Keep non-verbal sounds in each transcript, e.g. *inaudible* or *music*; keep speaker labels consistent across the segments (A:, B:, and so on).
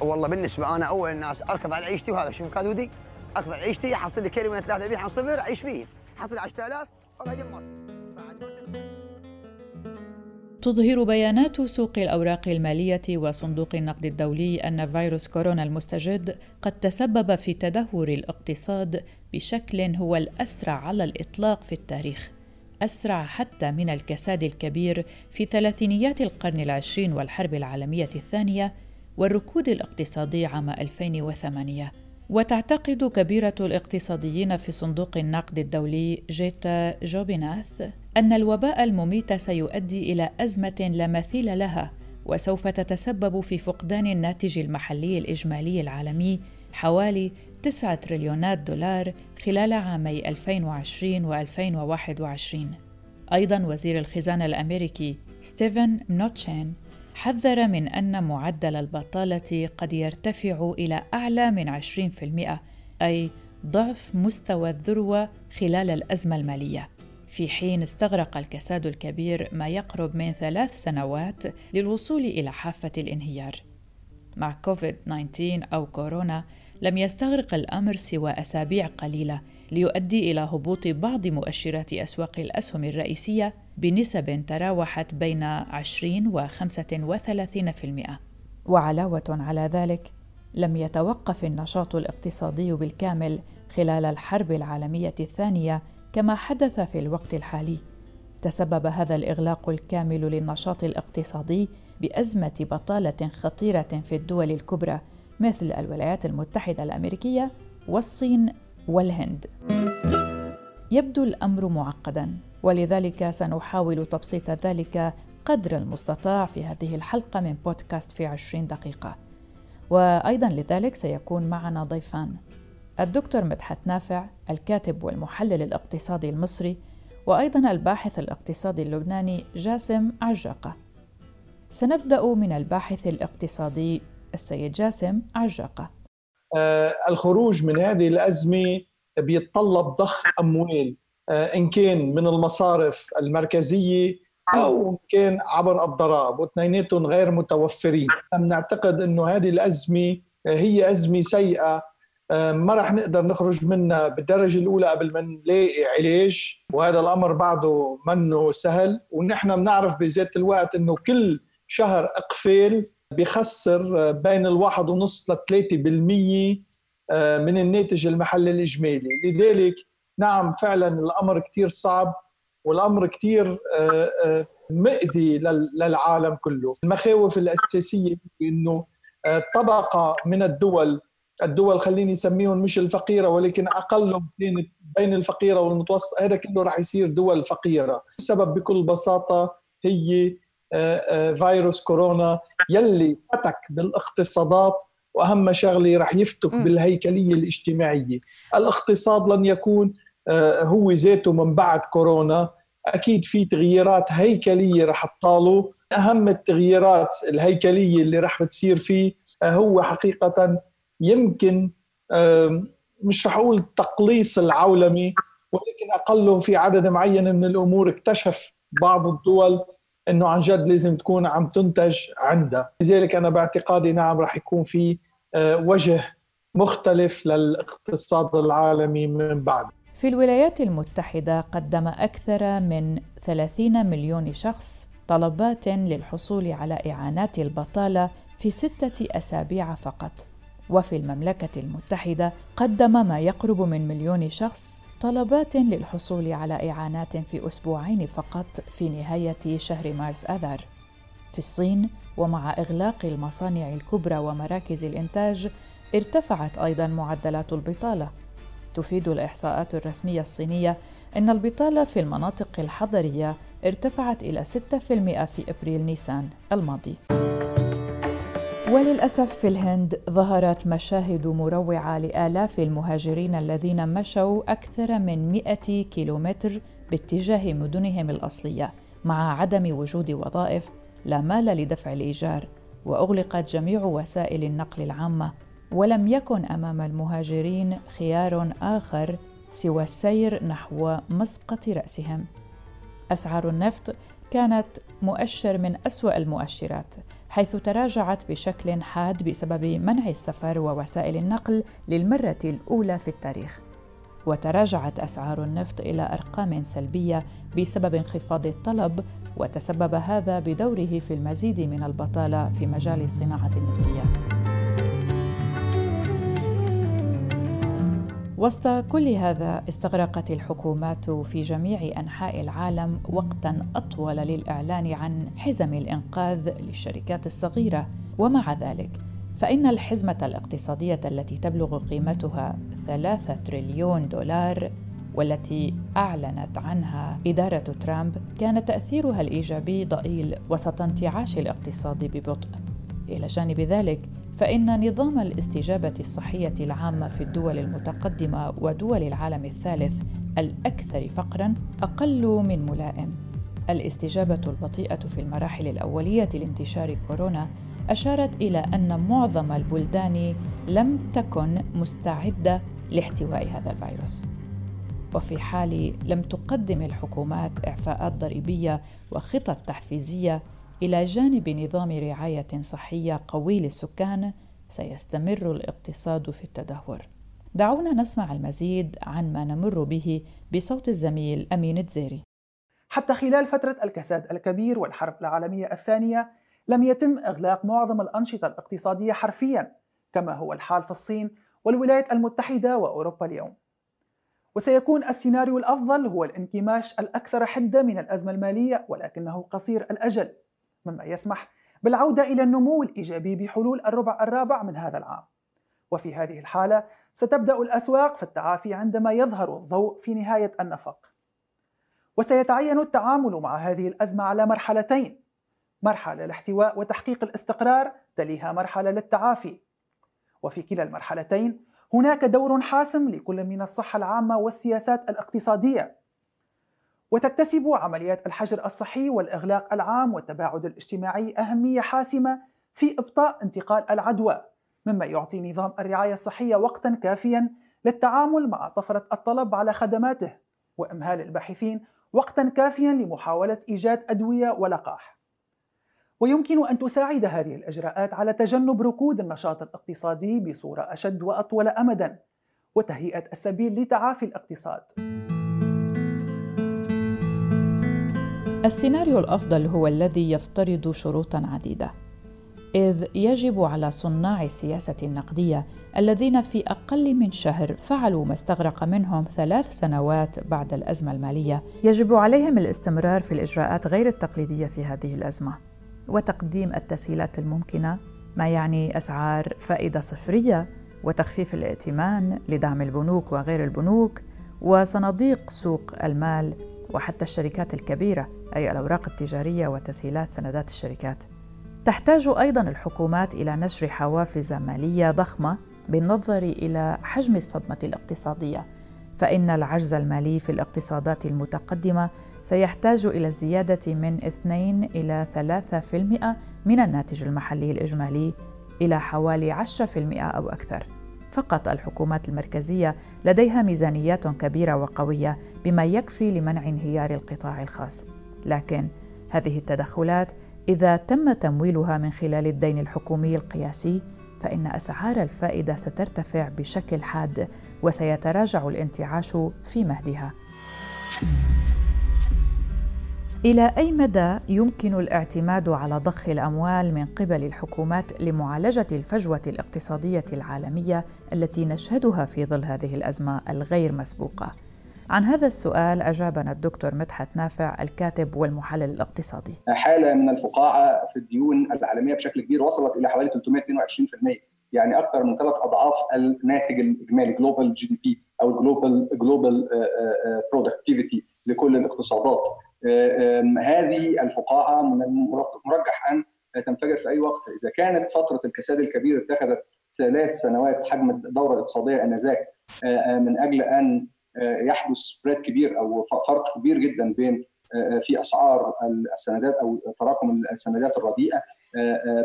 A: والله بالنسبة أنا أول الناس اركض على عيشتي وهذا شوف كادودي اركض على عيشتي أحصل لي كيلو من ثلاثة ابيع عن صفر أعيش فيه. حصل 10000 والله دمرت
B: تظهر بيانات سوق الأوراق المالية وصندوق النقد الدولي أن فيروس كورونا المستجد قد تسبب في تدهور الاقتصاد بشكل هو الأسرع على الإطلاق في التاريخ أسرع حتى من الكساد الكبير في ثلاثينيات القرن العشرين والحرب العالمية الثانية والركود الاقتصادي عام 2008 وتعتقد كبيرة الاقتصاديين في صندوق النقد الدولي جيتا جوبيناث أن الوباء المميت سيؤدي إلى أزمة لا مثيل لها وسوف تتسبب في فقدان الناتج المحلي الإجمالي العالمي حوالي 9 تريليونات دولار خلال عامي 2020 و 2021 أيضا وزير الخزانة الأمريكي ستيفن منوتشين حذر من أن معدل البطالة قد يرتفع إلى أعلى من 20% أي ضعف مستوى الذروة خلال الأزمة المالية. في حين استغرق الكساد الكبير ما يقرب من ثلاث سنوات للوصول إلى حافة الانهيار. مع كوفيد 19 أو كورونا لم يستغرق الأمر سوى أسابيع قليلة ليؤدي إلى هبوط بعض مؤشرات أسواق الأسهم الرئيسية بنسب تراوحت بين 20 و 35%. وعلاوة على ذلك، لم يتوقف النشاط الاقتصادي بالكامل خلال الحرب العالمية الثانية كما حدث في الوقت الحالي. تسبب هذا الإغلاق الكامل للنشاط الاقتصادي بأزمة بطالة خطيرة في الدول الكبرى مثل الولايات المتحدة الأمريكية والصين والهند. يبدو الأمر معقداً ولذلك سنحاول تبسيط ذلك قدر المستطاع في هذه الحلقة من بودكاست في عشرين دقيقة. وأيضا لذلك سيكون معنا ضيفان. الدكتور مدحت نافع الكاتب والمحلل الاقتصادي المصري وأيضا الباحث الاقتصادي اللبناني جاسم عجاقة. سنبدأ من الباحث الاقتصادي السيد جاسم عجاقة.
C: آه الخروج من هذه الأزمة بيتطلب ضخ أموال. آه إن كان من المصارف المركزية أو إن كان عبر الضرائب واثنيناتهم غير متوفرين. نعتقد أنه هذه الأزمة هي أزمة سيئة. آه ما راح نقدر نخرج منها بالدرجة الأولى قبل ما نلاقي علاج. وهذا الأمر بعده منه سهل. ونحن بنعرف بذات الوقت أنه كل شهر إقفال بيخسر بين الواحد ونص لثلاثة بالمية آه، من الناتج المحلي الإجمالي. لذلك نعم فعلا الأمر كتير صعب والأمر كتير آه، آه، مؤذي للعالم كله. المخاوف الأساسية أنه طبقة من الدول الدول خليني أسميهم مش الفقيرة ولكن اقلهم كانت بين الفقيرة والمتوسط هذا كله راح يصير دول فقيرة. السبب بكل بساطة هي فيروس كورونا يلي فتك بالاقتصادات وأهم شغلة رح يفتك بالهيكلية الاجتماعية. الاقتصاد لن يكون آه، هو ذاته من بعد كورونا. أكيد في تغييرات هيكلية رح تطاله أهم التغييرات الهيكلية اللي رح بتصير فيه آه، هو حقيقة يمكن مش رح أقول تقليص العولمة ولكن أقله في عدد معين من الأمور اكتشف بعض الدول إنه عن جد لازم تكون عم تنتج عندها. لذلك أنا باعتقادي نعم راح يكون في آه، وجه مختلف للاقتصاد العالمي من بعد.
B: في الولايات المتحدة قدم أكثر من 30 مليون شخص طلبات للحصول على إعانات البطالة في ستة أسابيع فقط. وفي المملكة المتحدة قدم ما يقرب من مليون شخص طلبات للحصول على إعانات في أسبوعين فقط في نهاية شهر مارس آذار. في الصين ومع إغلاق المصانع الكبرى ومراكز الإنتاج ارتفعت أيضا معدلات البطالة. تفيد الإحصاءات الرسمية الصينية أن البطالة في المناطق الحضرية ارتفعت إلى 6% في أبريل نيسان الماضي. وللأسف في الهند ظهرت مشاهد مروعة لآلاف المهاجرين الذين مشوا أكثر من 100 كيلومتر باتجاه مدنهم الأصلية مع عدم وجود وظائف لا مال لدفع الإيجار وأغلقت جميع وسائل النقل العامة ولم يكن أمام المهاجرين خيار آخر سوى السير نحو مسقط رأسهم. أسعار النفط كانت مؤشر من أسوأ المؤشرات حيث تراجعت بشكل حاد بسبب منع السفر ووسائل النقل للمرة الأولى في التاريخ. وتراجعت أسعار النفط إلى أرقام سلبية بسبب انخفاض الطلب وتسبب هذا بدوره في المزيد من البطالة في مجال الصناعة النفطية. وسط كل هذا استغرقت الحكومات في جميع أنحاء العالم وقتا أطول للإعلان عن حزم الإنقاذ للشركات الصغيرة. ومع ذلك فإن الحزمة الاقتصادية التي تبلغ قيمتها ثلاثة تريليون دولار والتي أعلنت عنها إدارة ترامب كان تأثيرها الإيجابي ضئيل وسط انتعاش الاقتصاد ببطء. إلى جانب ذلك فإن نظام الاستجابة الصحية العامة في الدول المتقدمة ودول العالم الثالث الأكثر فقراً أقل من ملائم. الاستجابة البطيئة في المراحل الأولية لانتشار كورونا أشارت إلى أن معظم البلدان لم تكن مستعدة لاحتواء هذا الفيروس. وفي حال لم تقدم الحكومات إعفاءات ضريبية وخطط تحفيزية إلى جانب نظام رعاية صحية قوي للسكان سيستمر الاقتصاد في التدهور. دعونا نسمع المزيد عن ما نمر به بصوت الزميل أمين تزيري
D: حتى خلال فترة الكساد الكبير والحرب العالمية الثانية لم يتم إغلاق معظم الأنشطة الاقتصادية حرفيا كما هو الحال في الصين والولايات المتحدة وأوروبا اليوم. وسيكون السيناريو الأفضل هو الانكماش الأكثر حدة من الأزمة المالية ولكنه قصير الأجل. مما يسمح بالعودة إلى النمو الإيجابي بحلول الربع الرابع من هذا العام. وفي هذه الحالة ستبدأ الأسواق في التعافي عندما يظهر الضوء في نهاية النفق. وسيتعين التعامل مع هذه الأزمة على مرحلتين مرحلة لاحتواء وتحقيق الاستقرار تليها مرحلة للتعافي. وفي كلا المرحلتين هناك دور حاسم لكل من الصحة العامة والسياسات الاقتصادية. وتكتسب عمليات الحجر الصحي والإغلاق العام والتباعد الاجتماعي أهمية حاسمة في إبطاء انتقال العدوى مما يعطي نظام الرعاية الصحية وقتا كافيا للتعامل مع طفرة الطلب على خدماته وإمهال الباحثين وقتا كافيا لمحاولة إيجاد أدوية ولقاح ويمكن أن تساعد هذه الإجراءات على تجنب ركود النشاط الاقتصادي بصورة أشد وأطول أمدا وتهيئة السبيل لتعافي الاقتصاد.
B: السيناريو الأفضل هو الذي يفترض شروطا عديدة إذ يجب على صناع السياسة النقدية الذين في أقل من شهر فعلوا ما استغرق منهم ثلاث سنوات بعد الأزمة المالية. يجب عليهم الاستمرار في الإجراءات غير التقليدية في هذه الأزمة وتقديم التسهيلات الممكنة ما يعني أسعار فائدة صفرية وتخفيف الائتمان لدعم البنوك وغير البنوك وصناديق سوق المال وحتى الشركات الكبيرة. أي الأوراق التجارية وتسهيلات سندات الشركات. تحتاج أيضا الحكومات إلى نشر حوافز مالية ضخمة بالنظر إلى حجم الصدمة الاقتصادية فإن العجز المالي في الاقتصادات المتقدمة سيحتاج إلى الزياده من 2 إلى 3% من الناتج المحلي الإجمالي إلى حوالي 10% أو أكثر. فقط الحكومات المركزية لديها ميزانيات كبيرة وقوية بما يكفي لمنع انهيار القطاع الخاص. لكن هذه التدخلات إذا تم تمويلها من خلال الدين الحكومي القياسي فإن أسعار الفائدة سترتفع بشكل حاد وسيتراجع الانتعاش في مهدها. إلى أي مدى يمكن الاعتماد على ضخ الأموال من قبل الحكومات لمعالجة الفجوة الاقتصادية العالمية التي نشهدها في ظل هذه الأزمة الغير مسبوقة؟ عن هذا السؤال أجابنا الدكتور مدحت نافع الكاتب والمحلل الاقتصادي.
E: حالة من الفقاعة في الديون العالمية بشكل كبير وصلت إلى حوالي 322% يعني أكثر من ثلاث أضعاف الناتج الإجمالي global GDP أو global global productivity لكل الاقتصادات. هذه الفقاعة من المرجح أن تنفجر في أي وقت. إذا كانت فترة الكساد الكبير اتخذت ثلاث سنوات حجم الدورة الاقتصادية آنذاك من أجل أن يحدث سبريد كبير أو فرق كبير جدا بين في أسعار السندات أو تراكم السندات الرديئة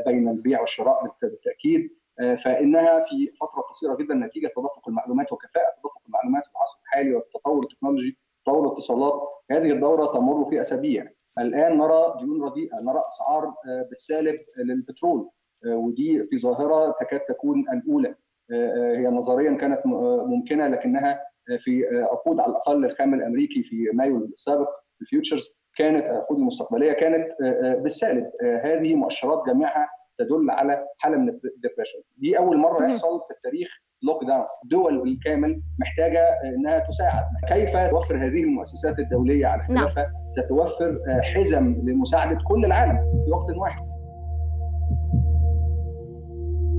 E: بين البيع والشراء بالتأكيد. فإنها في فترة قصيرة جدا نتيجة تدفق المعلومات وكفاءة تدفق المعلومات في العصر الحالي والتطور التكنولوجي تطور الاتصالات. هذه الدورة تمر في أسابيع. الآن نرى ديون رديئة نرى أسعار بالسالب للبترول ودي في ظاهرة تكاد تكون الأولى. هي نظريا كانت ممكنة لكنها في عقود على الأقل الخام الأمريكي في مايو السابق ال futures كانت العقود المستقبليه كانت بالسالب هذه مؤشرات جميعها تدل على حالة من ال depression. دي أول مرة يحصل في التاريخ lockdown دول بالكامل محتاجة إنها تساعد. كيف توفر هذه المؤسسات الدولية على اختلافها؟ نعم. ستوفر حزم لمساعدة كل العالم في وقت واحد.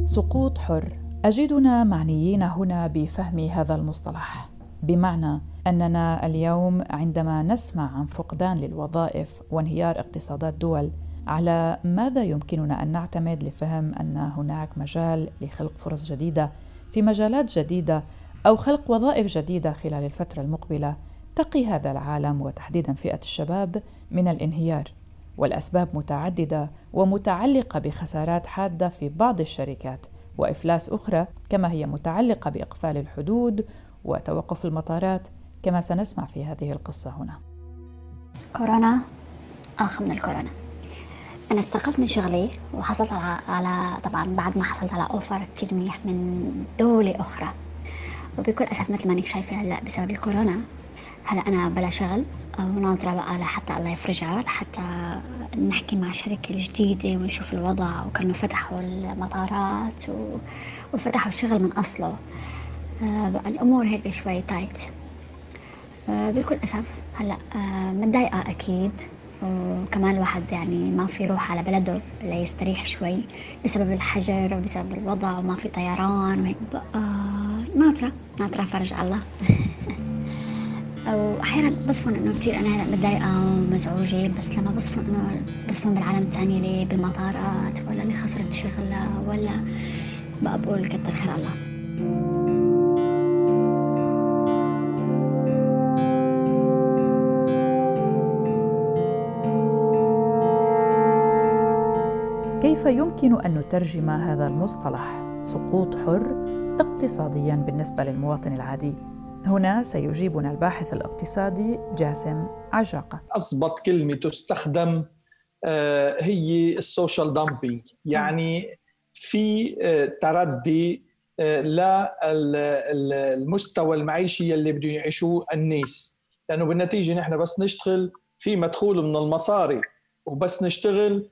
B: سقوط حر. أجدنا معنيين هنا بفهم هذا المصطلح. بمعنى أننا اليوم عندما نسمع عن فقدان للوظائف وانهيار اقتصادات دول على ماذا يمكننا أن نعتمد لفهم أن هناك مجال لخلق فرص جديدة في مجالات جديدة أو خلق وظائف جديدة خلال الفترة المقبلة تقي هذا العالم وتحديدا فئة الشباب من الانهيار؟ والأسباب متعددة ومتعلقة بخسارات حادة في بعض الشركات وإفلاس أخرى كما هي متعلقة بإقفال الحدود وتوقف المطارات كما سنسمع في هذه القصة هنا.
F: كورونا اخ من الكورونا. أنا استقلت من شغلي وحصلت على, على طبعا بعد ما حصلت على offer كثير منيح من دولة أخرى وبكل أسف مثل ما انك شايفة هلأ بسبب الكورونا هلأ أنا بلا شغل وناطره بقى لحتى الله يفرجها لحتى نحكي مع شركة جديدة ونشوف الوضع وكانوا فتحوا المطارات و... وفتحوا الشغل من أصله آه الأمور هيك شوي تايت آه بكل أسف. هلا آه متضايقة أكيد. وكمان الواحد يعني ما في يروح على بلده ليستريح شوي بسبب الحجر وبسبب الوضع وما في طيران وهيك. بقى ناطرة. ناطرة فرج الله. *laughs* أو أحيانا بصفن إنه كثير أنا هلا متضايقة ومزعوجة بس لما بصفن إنه بصفن بالعالم الثاني اللي بالمطارات ولا اللي خسرت شغلها ولا بقى بقول كتر خير الله.
B: يمكن أن نترجم هذا المصطلح سقوط حر اقتصاديا بالنسبة للمواطن العادي. هنا سيجيبنا الباحث الاقتصادي جاسم عجاقة
C: أضبط كلمة تستخدم آه، هي ال social dumping يعني في آه، تردي آه، للمستوى المعيشي اللي بده يعيشوه الناس. لأنه بالنتيجة نحن بس نشتغل في مدخول من المصاري وبس نشتغل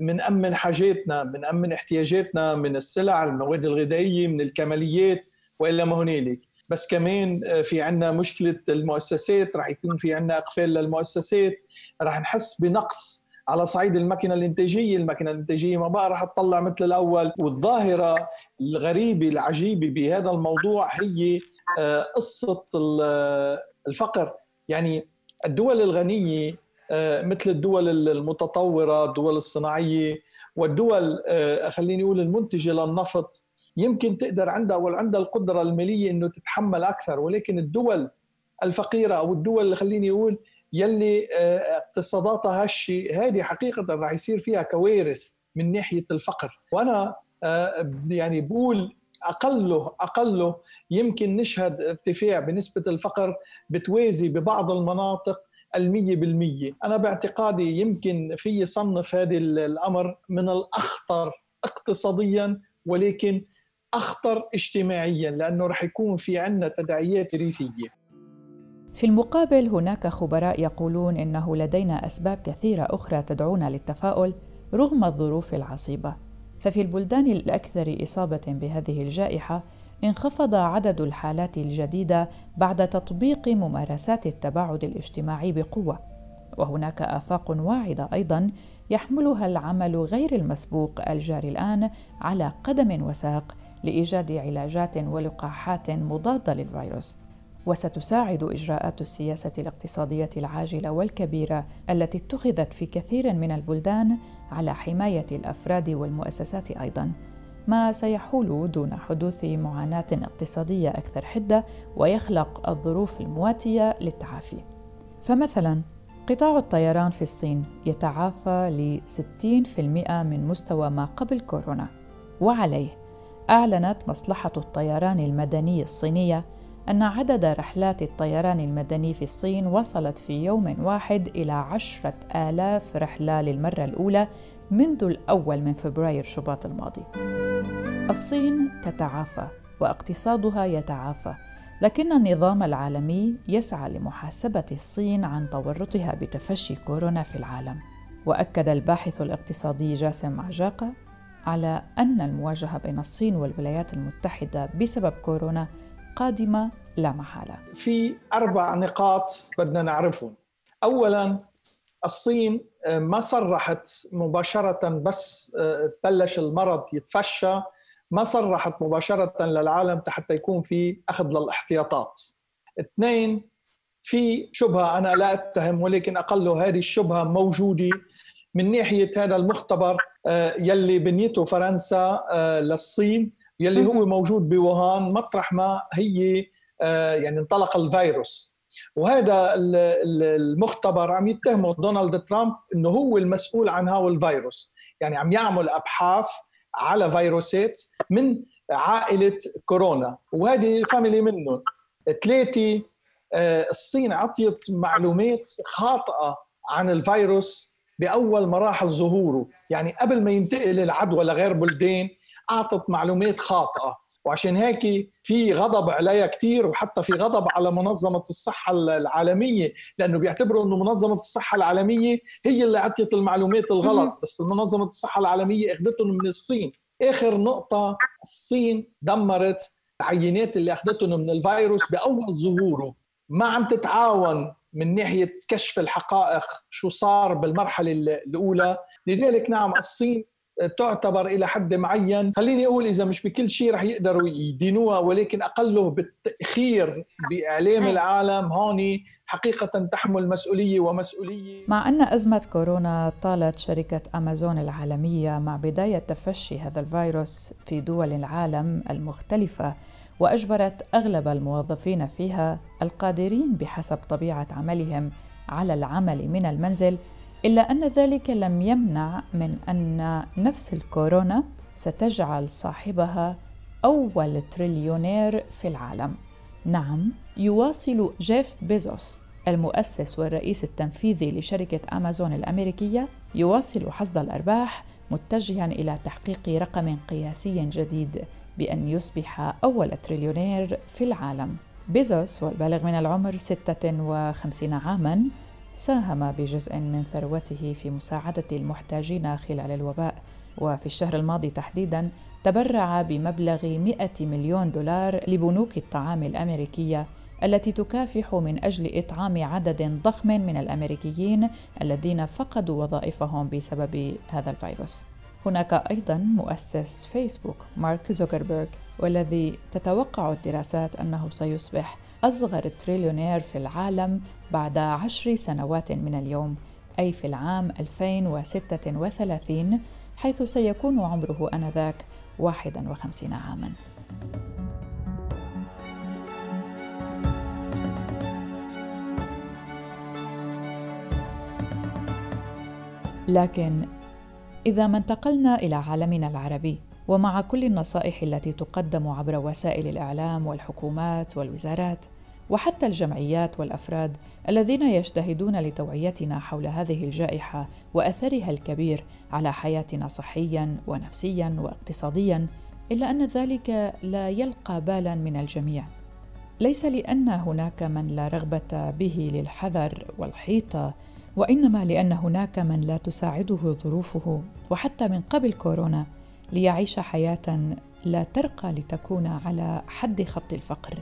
C: منأمن حاجاتنا منأمن احتياجاتنا من السلع المواد الغذائية من الكماليات وإلا ما هنالك. بس كمان آه، في عندنا مشكلة المؤسسات رح يكون في عندنا إقفال للمؤسسات. رح نحس بنقص على صعيد الماكينة الإنتاجية، الماكينة الإنتاجية ما بقى رح تطلع مثل الأول، والظاهرة الغريبة العجيبة بهذا الموضوع هي آه، قصة الفقر، يعني الدول الغنية مثل الدول المتطورة، الدول الصناعية والدول خليني أقول المنتجة للنفط يمكن تقدر عندها أو عندها القدرة المالية إنه تتحمل أكثر. ولكن الدول الفقيرة أو الدول اللي خليني أقول يلي آه، اقتصاداتها هالشيء هذه حقيقة راح يصير فيها كوارث من ناحية الفقر. وأنا آه، يعني بقول أقله أقله يمكن نشهد ارتفاع بنسبة الفقر بتوازي ببعض المناطق المية بالمية. أنا باعتقادي يمكن في صنف هذا الأمر من الأخطر اقتصاديا ولكن أخطر اجتماعيا لأنه رح يكون في عندنا تداعيات ريفيه
B: في المقابل هناك خبراء يقولون إنه لدينا أسباب كثيرة أخرى تدعونا للتفاؤل رغم الظروف العصيبة. ففي البلدان الأكثر إصابة بهذه الجائحة انخفض عدد الحالات الجديدة بعد تطبيق ممارسات التباعد الاجتماعي بقوة. وهناك آفاق واعدة أيضا يحملها العمل غير المسبوق الجاري الآن على قدم وساق لإيجاد علاجات ولقاحات مضادة للفيروس. وستساعد إجراءات السياسة الاقتصادية العاجلة والكبيرة التي اتخذت في كثير من البلدان على حماية الأفراد والمؤسسات أيضا. ما سيحول دون حدوث معاناة اقتصادية أكثر حدة ويخلق الظروف المواتية للتعافي. فمثلا قطاع الطيران في الصين يتعافى ل 60% من مستوى ما قبل كورونا. وعليه أعلنت مصلحة الطيران المدني الصينية أن عدد رحلات الطيران المدني في الصين وصلت في يوم واحد إلى عشرة آلاف رحلة للمرة الأولى منذ الأول من فبراير شباط الماضي. الصين تتعافى واقتصادها يتعافى لكن النظام العالمي يسعى لمحاسبة الصين عن تورطها بتفشي كورونا في العالم وأكد الباحث الاقتصادي جاسم عجاقة على أن المواجهة بين الصين والولايات المتحدة بسبب كورونا قادمة لا محالة.
C: في أربع نقاط بدنا نعرفهم. اولا الصين آه، ما صرحت مباشرة بس آه، بلش المرض يتفشى ما صرحت مباشرة للعالم حتى يكون في أخذ للاحتياطات. اثنين في شبهة أنا لا أتهم ولكن أقله هذه الشبهة موجودة من ناحية هذا المختبر آه، يلي بنيته فرنسا للصين يلي هو موجود بوهان مطرح ما هي يعني انطلق الفيروس. وهذا المختبر عم يتهمه دونالد ترامب إنه هو المسؤول عن هذا الفيروس. يعني عم يعمل أبحاث على فيروسات من عائلة كورونا. وهذه فاميلي منهم ثلاثة الصين عطيت معلومات خاطئة عن الفيروس بأول مراحل ظهوره. يعني قبل ما ينتقل العدوى لغير بلدان أعطت معلومات خاطئة. وعشان هيك في غضب عليها كثير وحتى في غضب على منظمة الصحة العالمية لأنه بيعتبروا أنه منظمة الصحة العالمية هي اللي عطيت المعلومات الغلط. بس منظمة الصحة العالمية أخذتهم من الصين. آخر نقطة الصين دمرت العينات اللي أخذتهم من الفيروس بأول ظهوره. ما عم تتعاون من ناحية كشف الحقائق شو صار بالمرحلة الأولى. لذلك نعم الصين تعتبر إلى حد معين. خليني أقول إذا مش بكل شيء رح يقدروا يدينوها ولكن أقله بالتأخير بإعلام العالم هون حقيقة تحمل مسؤولية ومسؤولية.
B: مع أن أزمة كورونا طالت شركة أمازون العالمية مع بداية تفشي هذا الفيروس في دول العالم المختلفة وأجبرت أغلب الموظفين فيها القادرين بحسب طبيعة عملهم على العمل من المنزل إلا أن ذلك لم يمنع من أن نفس الكورونا ستجعل صاحبها أول تريليونير في العالم. نعم، يواصل جيف بيزوس المؤسس والرئيس التنفيذي لشركة أمازون الأمريكية يواصل حصد الأرباح متجها إلى تحقيق رقم قياسي جديد بأن يصبح أول تريليونير في العالم. بيزوس والبالغ من العمر 56 عاماً ساهم بجزء من ثروته في مساعدة المحتاجين خلال الوباء وفي الشهر الماضي تحديدا تبرع بمبلغ 100 مليون دولار لبنوك الطعام الأمريكية التي تكافح من أجل إطعام عدد ضخم من الأمريكيين الذين فقدوا وظائفهم بسبب هذا الفيروس. هناك أيضا مؤسس فيسبوك مارك زوكربيرغ والذي تتوقع الدراسات أنه سيصبح أصغر تريليونير في العالم بعد عشر سنوات من اليوم أي في العام 2036 حيث سيكون عمره آنذاك 51 عاماً. لكن إذا ما انتقلنا إلى عالمنا العربي ومع كل النصائح التي تقدم عبر وسائل الإعلام والحكومات والوزارات وحتى الجمعيات والأفراد الذين يجتهدون لتوعيتنا حول هذه الجائحة وأثرها الكبير على حياتنا صحيا ونفسيا واقتصاديا إلا أن ذلك لا يلقى بالا من الجميع. ليس لأن هناك من لا رغبة به للحذر والحيطة وإنما لأن هناك من لا تساعده ظروفه وحتى من قبل كورونا ليعيش حياة لا ترقى لتكون على حد خط الفقر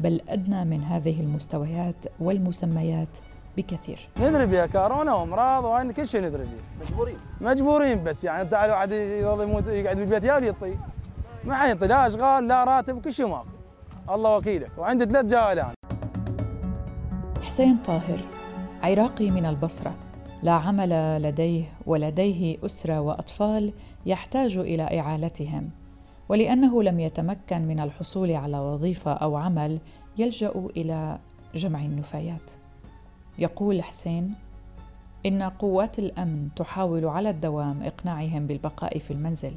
B: بل أدنى من هذه المستويات والمسميات بكثير.
G: ندري بها كورونا وأمراض وهاي كل شيء ندري بيه.
A: مجبورين.
G: مجبورين بس يعني انت واحد يظل يموت يقعد بالبيت يا يطي. ما حيطي لا أشغال لا راتب كل شيء ماكو. الله وكيلك وعندي ثلاث جائلان.
B: حسين طاهر عراقي من البصرة لا عمل لديه ولديه أسرة وأطفال يحتاج إلى إعالتهم. ولأنه لم يتمكن من الحصول على وظيفة أو عمل يلجأ إلى جمع النفايات. يقول حسين إن قوات الأمن تحاول على الدوام إقناعهم بالبقاء في المنزل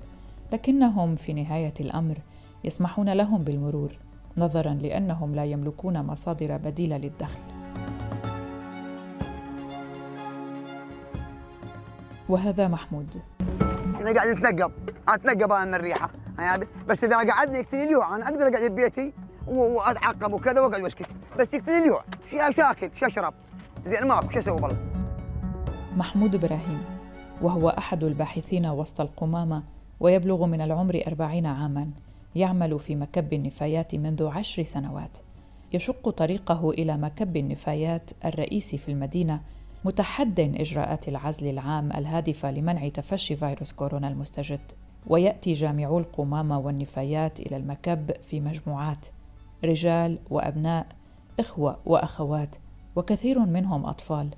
B: لكنهم في نهاية الأمر يسمحون لهم بالمرور نظرا لأنهم لا يملكون مصادر بديلة للدخل. وهذا محمود.
A: إحنا قاعد نتنقب أتنقب أنا من الريحة يعني بس إذا قعدني يقتلي اليوع أنا أقدر أقعد ببيتي وأتعقب وكذا وأقعد واسكت بس يقتلي اليوع شو شاكل شو أشرب. زين ماكو شو أسوي والله.
B: محمود إبراهيم وهو أحد الباحثين وسط القمامة ويبلغ من العمر أربعين عاما يعمل في مكب النفايات منذ عشر سنوات. يشق طريقه إلى مكب النفايات الرئيسي في المدينة متحد إجراءات العزل العام الهادفة لمنع تفشي فيروس كورونا المستجد ويأتي جامعو القمامة والنفايات إلى المكب في مجموعات. رجال وأبناء إخوة وأخوات وكثير منهم أطفال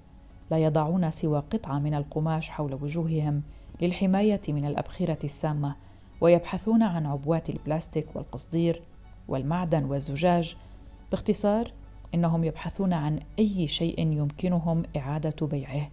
B: لا يضعون سوى قطعة من القماش حول وجوههم للحماية من الأبخرة السامة ويبحثون عن عبوات البلاستيك والقصدير والمعدن والزجاج باختصار إنهم يبحثون عن أي شيء يمكنهم إعادة بيعه.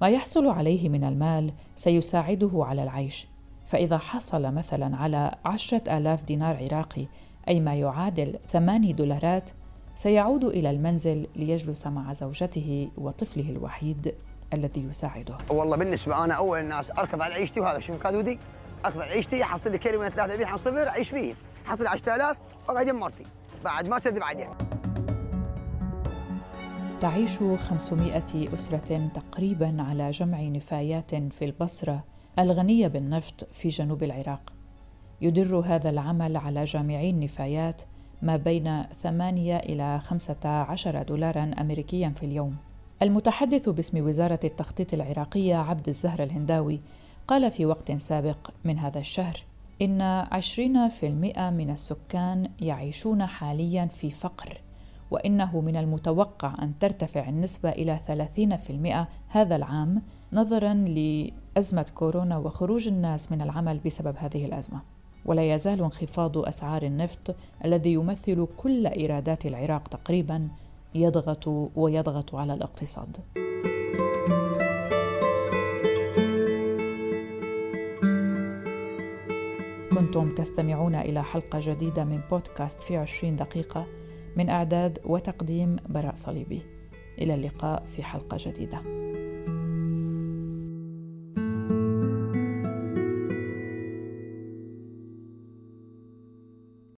B: ما يحصل عليه من المال سيساعده على العيش. فإذا حصل مثلا على عشرة آلاف دينار عراقي أي ما يعادل ثماني دولارات سيعود إلى المنزل ليجلس مع زوجته وطفله الوحيد الذي يساعده.
A: والله بالنسبة أنا أول الناس اركض على عيشتي وهذا شو كادودي اركض على عيشتي أحصل لي كلمة ثلاثة ابيع عن صفر اعيش فيه حصل 10000 أقعد مرتي. بعد ما تذب عليها
B: تعيش 500 أسرة تقريبا على جمع نفايات في البصرة الغنية بالنفط في جنوب العراق. يدر هذا العمل على جامعي النفايات ما بين 8 إلى 15 دولارا أمريكيا في اليوم. المتحدث باسم وزارة التخطيط العراقية عبد الزهر الهنداوي قال في وقت سابق من هذا الشهر إن 20% من السكان يعيشون حاليا في فقر وإنه من المتوقع أن ترتفع النسبة إلى 30% هذا العام نظرا لأزمة كورونا وخروج الناس من العمل بسبب هذه الأزمة. ولا يزال انخفاض أسعار النفط الذي يمثل كل إيرادات العراق تقريبا يضغط ويضغط على الاقتصاد. كنتم تستمعون إلى حلقة جديدة من بودكاست في عشرين دقيقة. من إعداد وتقديم براء صليبي. إلى اللقاء في حلقة جديدة.